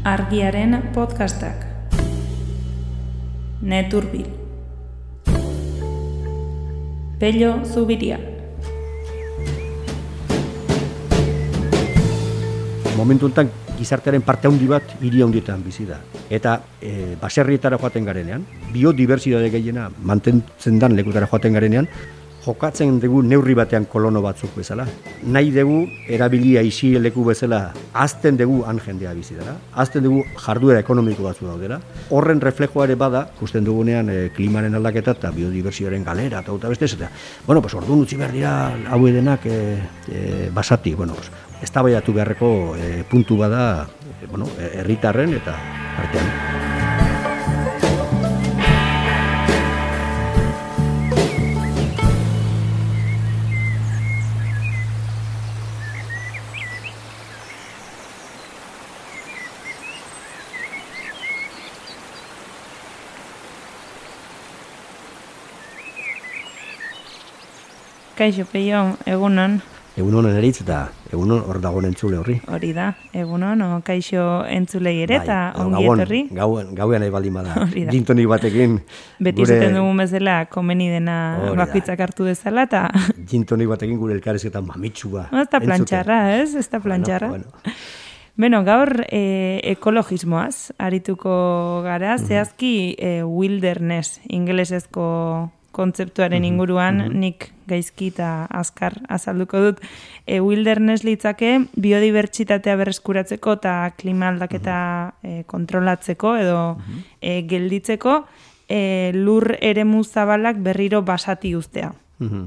Argiaren podcastak. Neturbil. Pello Zubiria. Momentu enten gizartearen parte handi bat hiri handietan bizi da. Eta e, baserrietara joaten garenean, biodibertsitate gehiena mantentzen dan lekutara joaten garenean, jokatzen dugu neurri batean kolono batzuk bezala. Nahi dugu erabilia isi leku bezala azten dugu han jendea bizi dela. Azten dugu jarduera ekonomiko batzu daudela. Horren reflejoa ere bada, kusten dugunean e, klimaren aldaketa eta biodibertsioaren galera eta beste eta. Bueno, pues orduan utzi behar dira hau edenak e, e, basati. Bueno, pues, ez beharreko e, puntu bada e, bueno, herritarren eta artean. Kaixo, peio, egunon. Egunon eritz eta egunon hor dagoen entzule horri. Hori da, egunon, o, kaixo entzulei ere eta bai, ongi etorri. Gauen, gauen nahi baldin bada. Gintonik batekin. Beti gure... zaten dugun bezala, komeni dena bakitzak hartu dezala eta... Gintonik batekin gure elkarrezketan mamitsua. Ez da plantxarra, ez? Ez da plantxarra. Bueno, bueno. Beno, gaur e, ekologismoaz arituko gara, zehazki e, wilderness, ingelesezko kontzeptuaren inguruan mm -hmm. nik gaizki eta azkar azalduko dut e, wilderness litzake biodibertsitatea berreskuratzeko eta klima aldaketa e, kontrolatzeko edo e, gelditzeko e, lur eremu zabalak berriro basati ustea.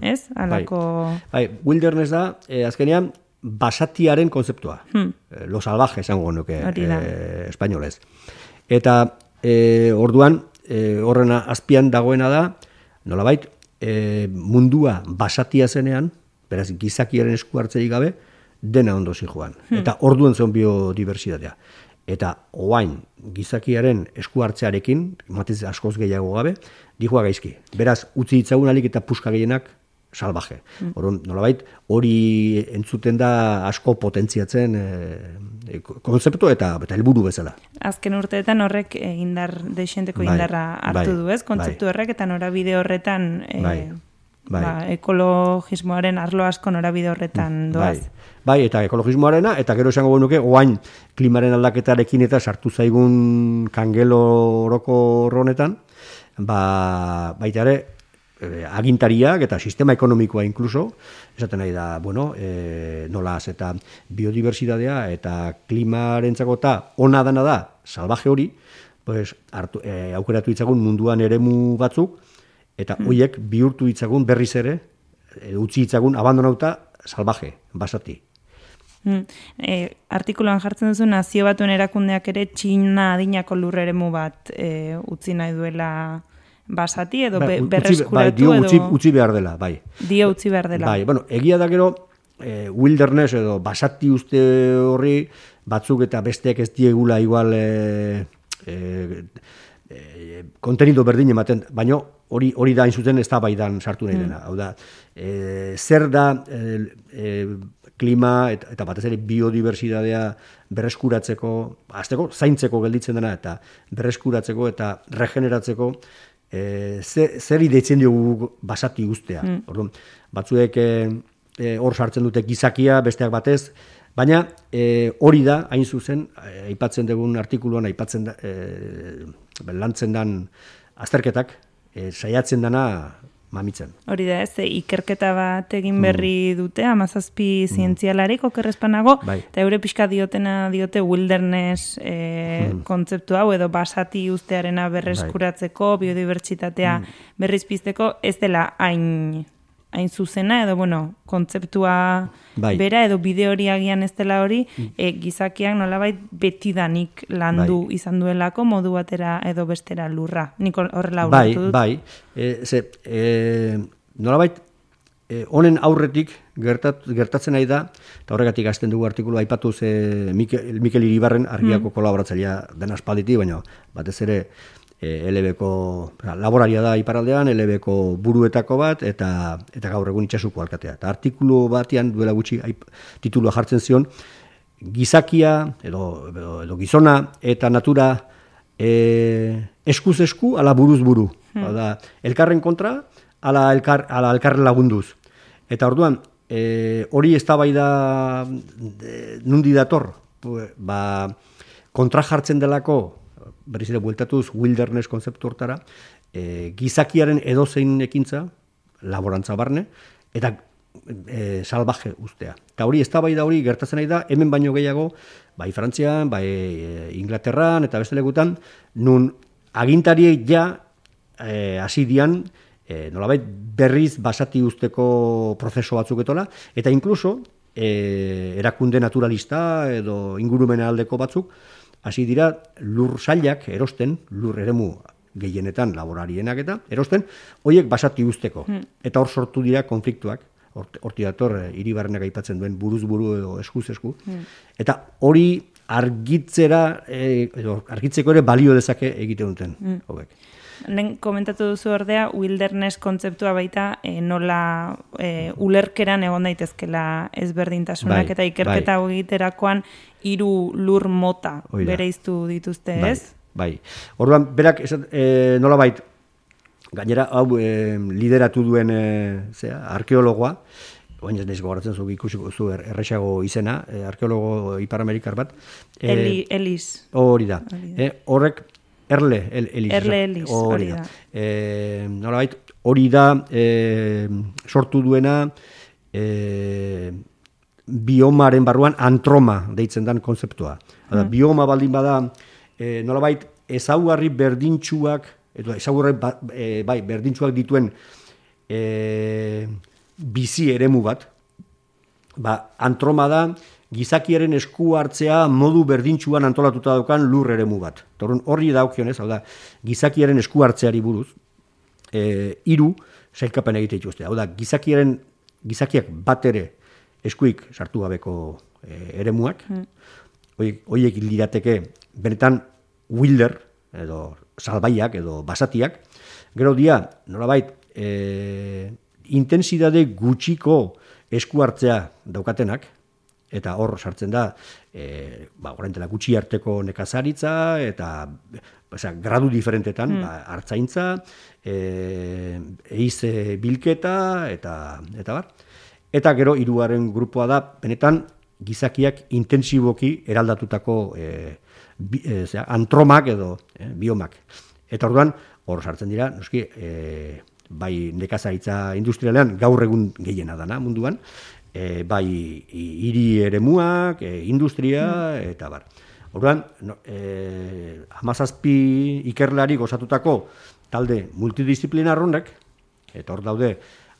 Ez? Alako... Bai. bai, wilderness da, e, azkenean, basatiaren kontzeptua. Hmm. Lo salvaje, esango nuke, e, espainolez. Eta e, orduan, e, horrena azpian dagoena da, nolabait, e, mundua basatia zenean, beraz, gizakiaren esku hartzei gabe, dena ondo joan. Hmm. Eta orduan zen biodiversitatea. Eta oain gizakiaren esku hartzearekin, matez askoz gehiago gabe, dihua gaizki. Beraz, utzi ditzagun alik eta puska gehienak salvaje. Mm. Orduan, nolabait, hori entzuten da asko potentziatzen e, e, konzeptu eta eta helburu bezala. Azken urteetan horrek indar deixenteko bai, indarra hartu bai, du, ez? Kontzeptu bai. horrek eta norabide horretan e, bai, bai. Ba, ekologismoaren arlo asko norabide horretan bai. doaz. Bai. eta ekologismoarena, eta gero esango genuke, oain klimaren aldaketarekin eta sartu zaigun kangelo oroko honetan, ba, baita ere, e, agintariak eta sistema ekonomikoa inkluso, esaten nahi da, bueno, e, nolaz eta biodibertsitatea eta klimarentzako eta ona dana da, salvaje hori, pues, hartu, e, aukeratu itzagun munduan eremu batzuk, eta hmm. hoiek bihurtu itzagun berriz ere, e, utzi itzagun abandonauta salvaje, basati. Hmm. E, artikuloan jartzen duzu nazio batuen erakundeak ere txina adinako lurreremu bat e, utzi nahi duela basati edo be, berreskuratu bai, dio utzi, utzi behar dela, bai. Dio utzi behar dela. Bai, bueno, egia da gero e, wilderness edo basati uste horri batzuk eta besteak ez diegula igual e, e, e, kontenido berdin ematen, baina hori hori da inzuten ez da baidan sartu nahi mm. dena. Hau da, e, zer da e, e, klima eta, eta batez ere biodibertsitatea berreskuratzeko, azteko, zaintzeko gelditzen dena eta berreskuratzeko eta regeneratzeko e, zer, zer idetzen diogu basati guztea. Mm. Orduan, batzuek e, hor sartzen dute gizakia, besteak batez, baina e, hori da, hain zuzen, aipatzen dugun artikuluan, aipatzen da, e, lantzen dan azterketak, e, saiatzen dana mamitzen. Hori da, ez, ikerketa bat egin mm. berri dute, amazazpi mm. zientzialarik okerrezpanago, bai. eta eure pixka diotena diote wilderness e, kontzeptu hau, edo basati ustearena berreskuratzeko, bai. biodibertsitatea mm. berrizpizteko, ez dela hain hain zuzena, edo, bueno, kontzeptua bai. bera, edo bide hori agian ez dela hori, mm. e, gizakiak nolabait betidanik landu bai. izan duelako, modu batera edo bestera lurra. Nik horrela bai, dut. Bai, e, ze, e, nolabait, e, honen aurretik gertat, gertatzen nahi da, eta horregatik azten dugu artikulu aipatu ze Mikel, Mikel Iribarren argiako mm. kolaboratzailea den aspalditi, baina batez ere, e, LBko laboraria da iparaldean, LBko buruetako bat, eta eta gaur egun itxasuko alkatea. Eta artikulu batean duela gutxi aip, titulua jartzen zion, gizakia edo, edo, gizona eta natura e, eskuz esku ala buruz buru. Hmm. Da, elkarren kontra ala, elkar, ala elkarren lagunduz. Eta orduan, e, hori ez da bai da nundi dator, ba, kontra jartzen delako, berriz ere bueltatuz, wilderness konzeptu hortara, e, gizakiaren edozein ekintza, laborantza barne, eta e, salvaje ustea. Eta hori, ez da bai da hori, gertatzen nahi da, hemen baino gehiago, bai Frantzian, bai e, Inglaterran, eta beste legutan, nun agintariei ja e, hasi dian, e, nolabait berriz basati usteko prozeso batzuk etola, eta inkluso, e, erakunde naturalista edo ingurumena aldeko batzuk, hasi dira lur sailak erosten, lur eremu gehienetan laborarienak eta erosten, hoiek basati usteko. Hmm. Eta hor sortu dira konfliktuak, horti dator, eh, iribarrenak aipatzen duen buruz buru edo eskuz esku. Hmm. Eta hori argitzera, e, edo, argitzeko ere balio dezake egite duten. Hmm. Nen komentatu duzu ordea, wilderness kontzeptua baita e, nola e, ulerkeran egon daitezkela ezberdintasunak bai, eta ikerketa bai. egiterakoan hiru lur mota bere iztu dituzte, bai, ez? Bai, orduan, berak, e, nola bait, gainera, hau e, lideratu duen e, zera, arkeologoa, oin ez gogoratzen zu ikusiko zu er, erresago izena, e, arkeologo iparamerikar bat. E, Eli, Elis. Hori da. E, horrek, Erle, el, Elis. Erle Elis, hori da. E, hori da e, sortu duena e, biomaren barruan antroma deitzen den konzeptua. Mm. Bioma baldin bada, e, nolabait, ezaugarri berdintxuak, edo ezaugarri ba, e, bai, berdintxuak dituen e, bizi eremu bat, ba, antroma da, gizakiaren esku hartzea modu berdintsuan antolatuta daukan lur eremu bat. Torun horri daukionez, hau da, gizakiaren esku hartzeari buruz, e, iru, sailkapen egite dituzte. Hau da, gizakiaren, gizakiak bat ere eskuik sartu gabeko e, eremuak, mm. hoiek lirateke, benetan wilder, edo salbaiak, edo basatiak, gero dia, nolabait, e, intensidade gutxiko esku hartzea daukatenak, eta hor sartzen da e, ba oraintela gutxi arteko nekazaritza eta osea gradu diferentetan mm. ba hartzaintza eh eiz bilketa eta eta bar eta gero hiruaren grupoa da benetan gizakiak intensiboki eraldatutako e, e, antromak edo e, biomak eta orduan hor sartzen dira noski e, bai nekazaritza industrialean gaur egun gehiena dana munduan e, bai hiri eremuak, e, industria mm. eta bar. Orduan, no, e, amazazpi ikerlari gozatutako talde multidisciplinar honek, eta hor daude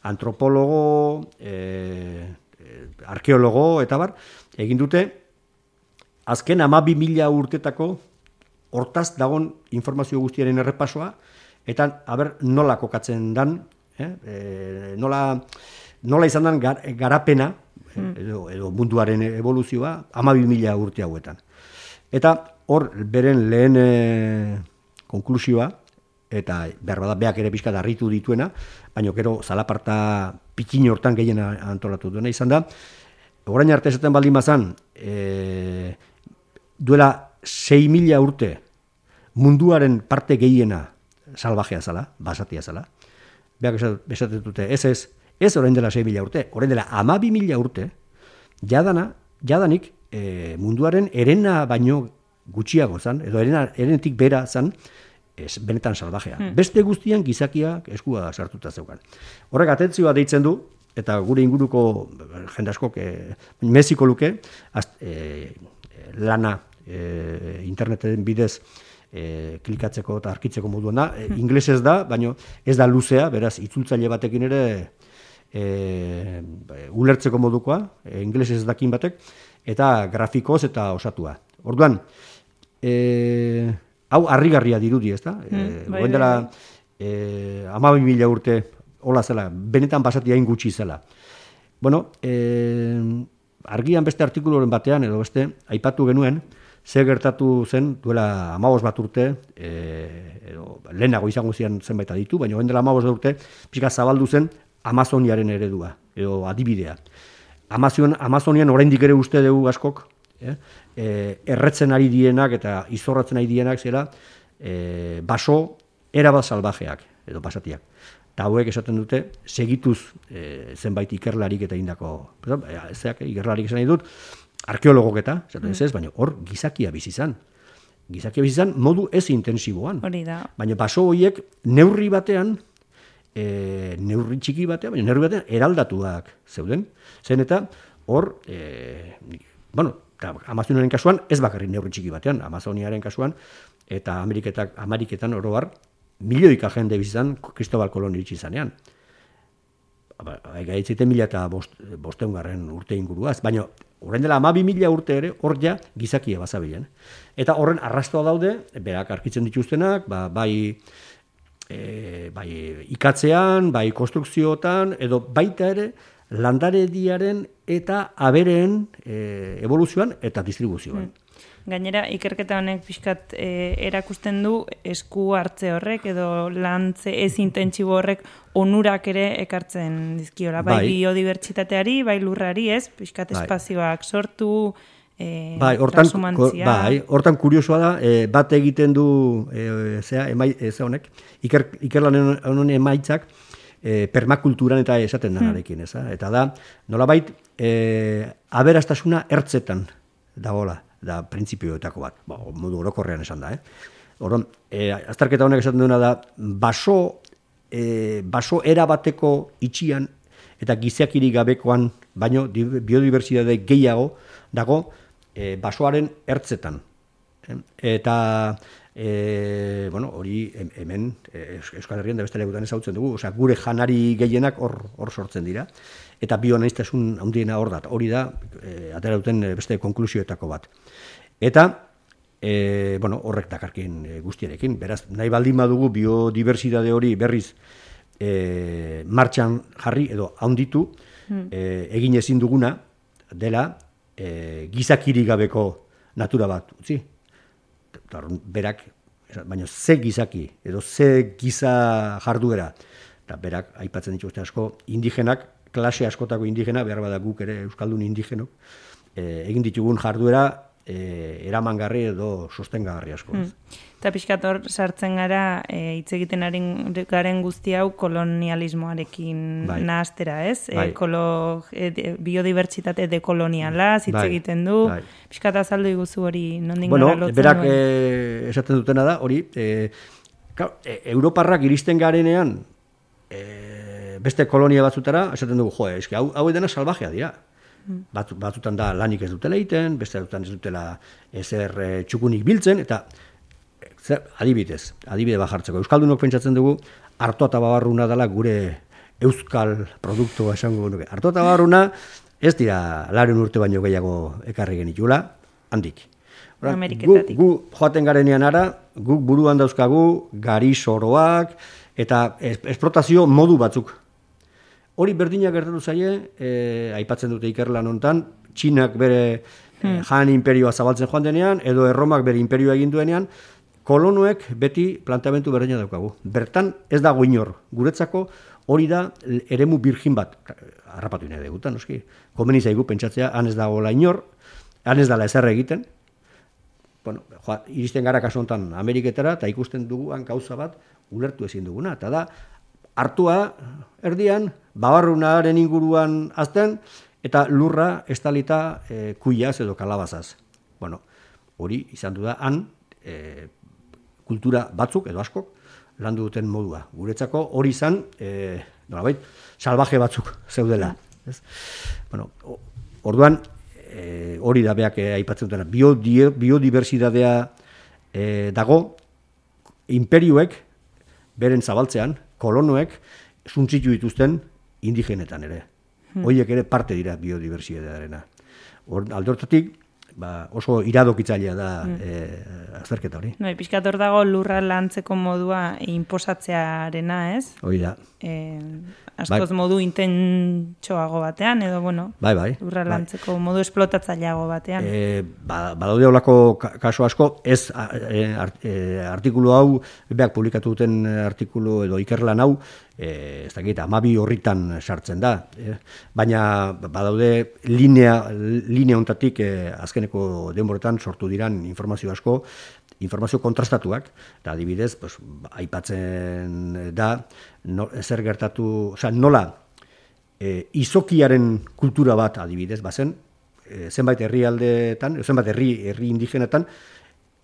antropologo, e, arkeologo eta bar, egin dute azken amabi mila urtetako hortaz dagon informazio guztiaren errepasoa, eta haber nola kokatzen dan, eh? e, nola nola izan den garapena, hmm. edo, edo munduaren evoluzioa, ama mila urte hauetan. Eta hor, beren lehen e, konklusioa, eta behar bada beak ere pixka darritu dituena, baina gero zalaparta pikin hortan gehien antolatu duena izan da, orain arte esaten baldin bazan, e, duela 6 mila urte munduaren parte gehiena salvajea zala, basatia zala, beak esaten dute, ez ez, Ez orain dela 6 mila urte, orain dela ama bi mila urte, jadana, jadanik e, munduaren erena baino gutxiago zan, edo erena, erenetik bera zan, ez, benetan salvajea. Hmm. Beste guztian gizakia eskua sartuta zeukan. Horrek atentzioa deitzen du, eta gure inguruko jendaskok e, meziko luke, az, e, lana e, interneten bidez e, klikatzeko eta arkitzeko moduan da. E, inglesez da, baino ez da luzea, beraz, itzultzaile batekin ere e, ulertzeko modukoa, e, inglesez dakin batek, eta grafikoz eta osatua. Orduan, e, hau harrigarria dirudi, ez da? Mm, e, bai, bai, bai. E, ama mila urte, hola zela, benetan basati hain gutxi zela. Bueno, e, argian beste artikuloren batean, edo beste, aipatu genuen, ze gertatu zen, duela amabos bat urte, e, edo, lehenago izango zian zenbait aditu, baina dela amabos urte, pixka zabaldu zen, Amazoniaren eredua, edo adibidea. Amazon, Amazonian oraindik ere uste dugu askok, eh? E, erretzen ari dienak eta izorratzen ari dienak zera e, baso erabat salvajeak edo basatiak. Eta hauek esaten dute, segituz e, zenbait ikerlarik eta indako, ezak, ikerlarik esan nahi dut, arkeologok eta, mm. ez ez, baina hor gizakia bizizan. Gizakia bizizan modu ez intensiboan. Hori da. Baina baso horiek neurri batean, e, neurri txiki batean, baina neurri batean eraldatuak zeuden. Zen eta hor, e, bueno, Amazonaren kasuan ez bakarri neurri txiki batean, Amazoniaren kasuan, eta Ameriketak, Ameriketan oroar, milioika jende bizizan Cristobal Colón iritsi zanean. Ba, Gaitzite mila eta bost, bosteungarren urte inguruaz, baina horren dela amabi mila urte ere, hor ja gizakia bazabilen. Eta horren arrastoa daude, berak arkitzen dituztenak, ba, bai, e, bai ikatzean, bai konstrukziotan, edo baita ere, landare diaren eta abereen e, evoluzioan eta distribuzioan. Mm. Gainera, ikerketa honek pixkat e, erakusten du esku hartze horrek edo lantze ez intentsibo horrek onurak ere ekartzen dizkiola. Bai, bai biodibertsitateari, bai lurrari ez, pixkat bai. espazioak sortu, e, bai, hortan, bai, hortan kuriosoa da, e, bat egiten du, e, zera, emai, e, honek, iker, ikerlanen honen emaitzak, e, permakulturan eta esaten danarekin, hmm. eza? Eta da, nolabait, e, aberastasuna ertzetan dagoela da printzipioetako bat, ba, modu orokorrean esan da, eh? Orduan, e, azterketa honek esaten duena da, baso, e, baso era bateko itxian eta gizeakiri gabekoan, baino biodibertsitate gehiago dago e, basoaren ertzetan. Eta e, bueno, hori hemen Euskal Herrian da beste legutan ezautzen dugu, osea, gure janari gehienak hor hor sortzen dira eta bionaiztasun handiena hor da. Hori da e, atera duten beste konklusioetako bat. Eta e, bueno, horrek dakarkin e, guztiarekin, beraz, nahi baldin badugu biodibertsitate hori berriz e, martxan jarri edo handitu, hmm. e, egin ezin duguna dela e, gizakiri gabeko natura bat, utzi? Berak, baina ze gizaki edo ze giza jarduera, eta berak aipatzen dituzte asko, indigenak, klase askotako indigena, behar bada guk ere Euskaldun indigenok, e, egin ditugun jarduera e, eramangarri edo sostengarri asko. Hmm. Eta pixkator sartzen gara e, hitz egiten garen guzti hau kolonialismoarekin bai. nahaztera, ez? E, bai. Ekolo, e, biodibertsitate dekoloniala hitz bai. egiten du. Bai. Pixkat azaldu iguzu hori nondin bueno, gara lotzen berak e, esaten dutena da, hori, e, e, Europarrak iristen garenean e, beste kolonia batzutara, esaten dugu, jo, eski, hau, hau edena salvajea dira. Bat, batzutan da lanik ez dutela egiten, beste dutan ez dutela ezer e, txukunik biltzen, eta zer, adibidez, adibide bat jartzeko. Euskaldunok pentsatzen dugu, hartu eta babarruna dela gure euskal produktua esango nuke. Hartu eta babarruna ez dira laren urte baino gehiago ekarri genitula, handik. Gu, gu joaten garenean ara, guk buruan dauzkagu, gari soroak, eta esplotazio modu batzuk Hori berdina gertatu zaie, e, aipatzen dute ikerlan hontan, Txinak bere e, hmm. jan imperioa zabaltzen joan denean, edo Erromak bere imperioa egin duenean, kolonoek beti planteamentu berdina daukagu. Bertan ez dago inor, guretzako hori da eremu birgin bat, harrapatu ina degutan, noski, komeni zaigu pentsatzea, han ez dago inor, han ez dala ezer egiten, bueno, joa, iristen gara kasu honetan Ameriketara, eta ikusten dugu gauza bat, ulertu ezin duguna, eta da, hartua erdian, babarrunaren inguruan azten, eta lurra estalita e, kuiaz edo kalabazaz. Bueno, hori izan du da, han e, kultura batzuk edo askok landu duten modua. Guretzako hori izan, e, nolabait, salvaje batzuk zeudela. Ez? Bueno, orduan, e, hori da beak aipatzen dutena, biodibersidadea e, dago, imperioek, beren zabaltzean, kolonoek, suntzitu dituzten indigenetan ere. Hmm. Hoiek ere parte dira biodiversitatearena. Aldortatik, ba, oso iradokitzailea da hmm. e, azterketa hori. No, Piskat dago lurra lantzeko modua inposatzearena, ez? Hoi da. E, askoz bai. modu intentxoago batean, edo, bueno, bai, bai. lurra bai. lantzeko modu esplotatzaileago batean. E, ba, badaude olako kaso asko, ez e, art, e, artikulu hau, beak publikatu duten artikulu edo ikerlan hau, e, ez dakit, amabi horritan sartzen da. E, baina badaude linea, linea ontatik e, azkeneko denboretan sortu diran informazio asko, informazio kontrastatuak, eta adibidez, pues, aipatzen da, no, zer gertatu, oza, nola, e, izokiaren kultura bat adibidez, bazen, e, zenbait herrialdeetan, zenbait herri, herri indigenetan,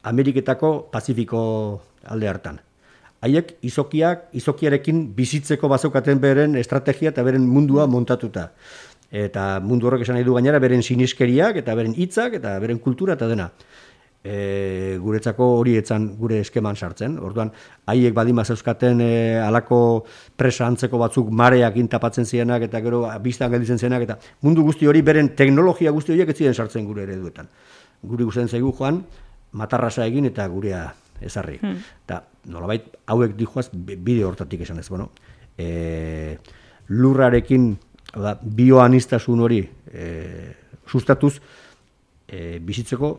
Ameriketako Pazifiko alde hartan haiek izokiak, izokiarekin bizitzeko bazokaten beren estrategia eta beren mundua montatuta. Eta mundu horrek esan nahi du gainera beren siniskeriak eta beren hitzak eta beren kultura eta dena. E, guretzako hori etzan gure eskeman sartzen. Orduan, haiek badima zeuzkaten e, alako presa antzeko batzuk mareak intapatzen zienak eta gero biztan gelditzen zienak eta mundu guzti hori beren teknologia guzti horiek ez ziren sartzen gure ereduetan. Gure guztien zaigu joan, matarrasa egin eta gurea ezarri. Hmm. Ta, nolabait, hauek dijoaz bide hortatik esan ez, bueno, e, lurrarekin, oda, bioanistasun hori e, sustatuz, e, bizitzeko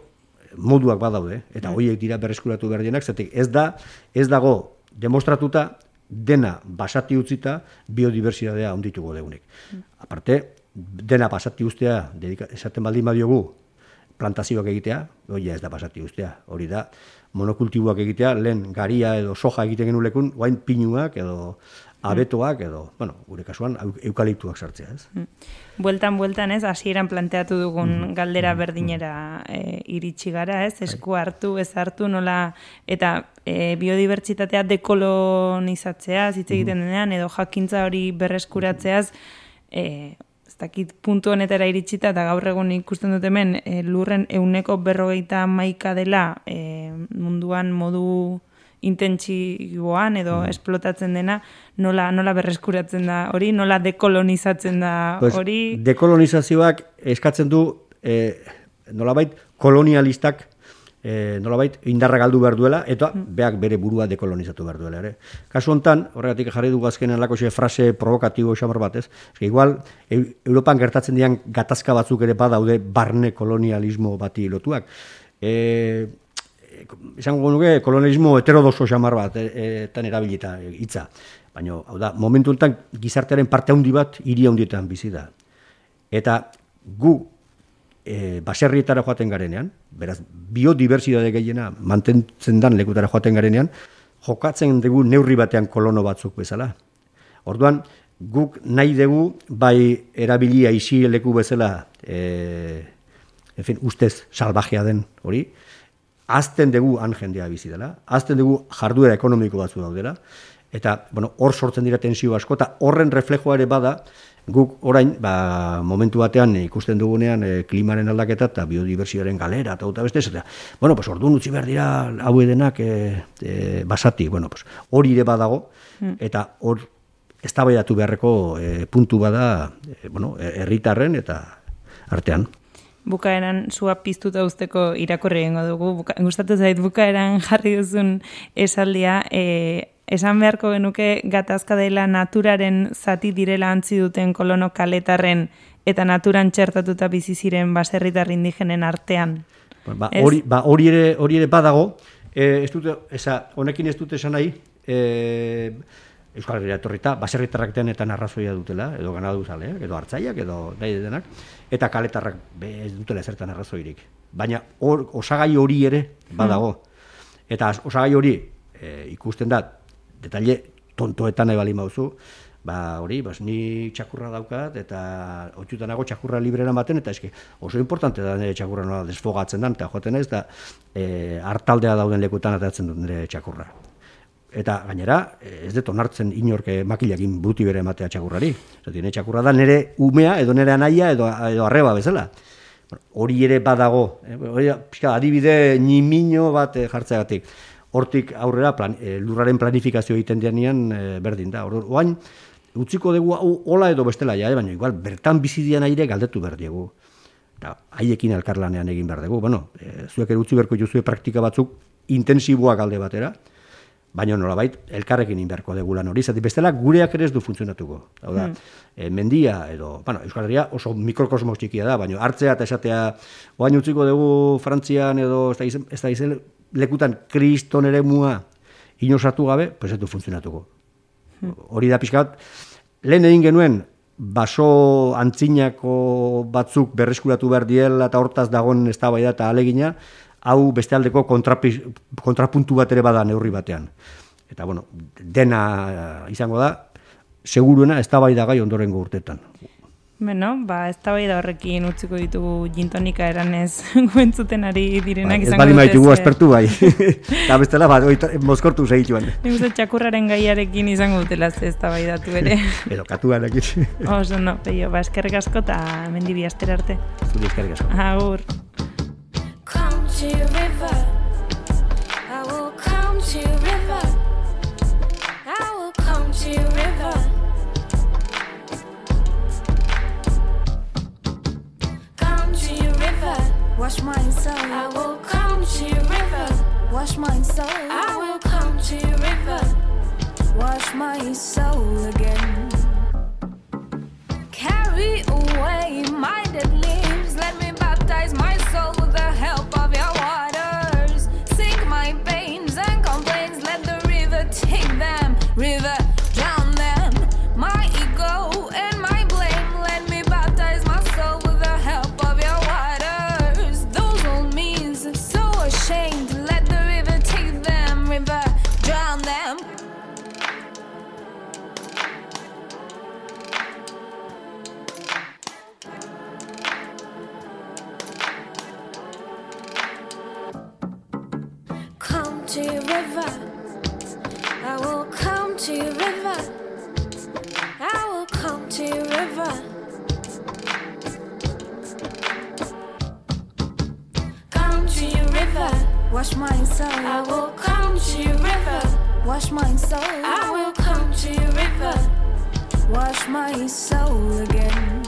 moduak badaude, eta hmm. horiek dira berreskuratu behar dienak, zatek ez da, ez dago demostratuta dena basati utzita biodibertsitatea ondituko deunik. Hmm. Aparte, dena basati ustea, esaten baldin badiogu, plantazioak egitea, hori ez da basati ustea, hori da, monokultiboak egitea, lehen garia edo soja egiten genulekun, guain pinuak edo abetoak edo, bueno, gure kasuan eukaliptuak sartzea, ez? Mm. Bueltan, bueltan, ez, hasieran planteatu dugun mm-hmm. galdera mm-hmm. berdinera e, iritsi gara, ez, bai. esku hartu, ez hartu, nola, eta e, biodibertsitatea dekolonizatzea, hitz egiten denean, edo jakintza hori berreskuratzeaz, e, dakit puntu honetara iritsita eta gaur egun ikusten dut hemen e, lurren euneko berrogeita maika dela e, munduan modu intentsiboan edo mm. esplotatzen dena, nola, nola berreskuratzen da hori, nola dekolonizatzen da hori? Pues, dekolonizazioak eskatzen du e, nolabait kolonialistak e, nolabait indarra galdu behar duela, eta mm. beak bere burua dekolonizatu behar duela. Ere. Kasu hontan, horregatik jarri dugu azkenen lako frase provokatibo xamar bat, ez? igual, Europan gertatzen dian gatazka batzuk ere badaude barne kolonialismo bati lotuak. E, izango nuke kolonialismo heterodoso xamar bat, e, e, erabilita hitza. Baina, hau da, momentu enten gizartearen parte handi bat hiri handietan bizi da. Eta gu e, baserrietara joaten garenean, beraz, biodibertsitate gehiena mantentzen dan lekutara joaten garenean, jokatzen dugu neurri batean kolono batzuk bezala. Orduan, guk nahi dugu, bai erabilia isi leku bezala, e, en ustez salvajea den hori, azten dugu han jendea bizi dela, azten dugu jarduera ekonomiko batzu daudela, eta bueno, hor sortzen dira tensio asko, eta horren reflejoa ere bada, guk orain, ba, momentu batean ikusten dugunean e, klimaren aldaketa eta biodibersioaren galera eta eta beste, eta, bueno, pues, orduan utzi behar dira hau edenak e, e, basati, bueno, pues, hori ere badago, hmm. eta hor ez beharreko e, puntu bada, e, bueno, herritarren eta artean. Bukaeran zua piztuta usteko irakorri egingo dugu, Buka, gustatu zait bukaeran jarri duzun esaldia, e, esan beharko genuke gatazka dela naturaren zati direla antzi duten kolono kaletarren eta naturan txertatuta bizi ziren baserritar indigenen artean. Ba, hori, ba, hori, ere, hori ere badago, e, ez dute, eza, honekin ez dute esan nahi, e, Euskal Herria etorrita, baserritarrak denetan arrazoia dutela, edo ganadu zaleak, edo hartzaiak, edo nahi denak, eta kaletarrak be, ez dutela ezertan arrazoirik. Baina or, osagai hori ere badago. Hmm. Eta osagai hori e, ikusten da, detalle tontoetan nahi bali mauzu, ba hori, bas, ni txakurra daukat, eta otxutanago txakurra librera baten, eta eski oso importante da nire txakurra nola desfogatzen dan, eta joaten ez, da e, hartaldea dauden lekutan atatzen dut nire txakurra. Eta gainera, ez dut onartzen inorke makilakin buti bere ematea txakurrari. Zati, nire txakurra da nire umea, edo nire anaia, edo, edo arreba bezala. Hori ere badago, eh? pixka, adibide nimino bat eh, jartzeagatik hortik aurrera plan, lurraren planifikazio egiten denean e, berdin da. Oain, utziko dugu hola edo bestela ja, eh, baina igual bertan bizi dian aire galdetu behar diegu. Eta haiekin elkarlanean egin behar dugu. Bueno, e, zuek ere utzi beharko juzue praktika batzuk intensiboak alde batera, baina nolabait elkarrekin inberko dugu lan hori, zati bestela gureak ere ez du funtzionatuko. Hau da, mm. mendia edo, bueno, Euskal Herria oso mikrokosmos txikia da, baina hartzea eta esatea, oain utziko dugu Frantzian edo ez da izen, lekutan kriston ere mua inosatu gabe, pues ez du funtzionatuko. hori da pixkat, lehen egin genuen, baso antzinako batzuk berreskuratu behar diela eta hortaz dagoen ez da eta alegina, hau bestealdeko kontrapuntu bat ere bada neurri batean. Eta, bueno, dena izango da, seguruena ez da gai ondorengo urtetan. Beno, ba, ez da bai horrekin utziko ditugu jintonika eranez guentzuten ari direnak ba, izango dut. Ez maitugu aspertu bai. Eta bestela, ba, oita, mozkortu segituan. Nik uste txakurraren gaiarekin izango dutela ez da bai datu ere. Edo, katuarekin. Oso, no, peio, ba, eskerrik asko eta mendibi aster arte. Zuri eskerrik asko. Agur. To river I will come to river I will come to river Come to your river, Wash my soul. I will come to your river. Wash my soul. I will come to your river. Wash my soul again. Carry away my dead leaves. Let me baptize my soul with the help of your to your river. I will come to your river. I will come to your river. Come to your river. Wash my soul. I will come to your river. Wash my soul. I will come to your river. Wash my soul again.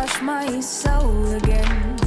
Wash my soul again.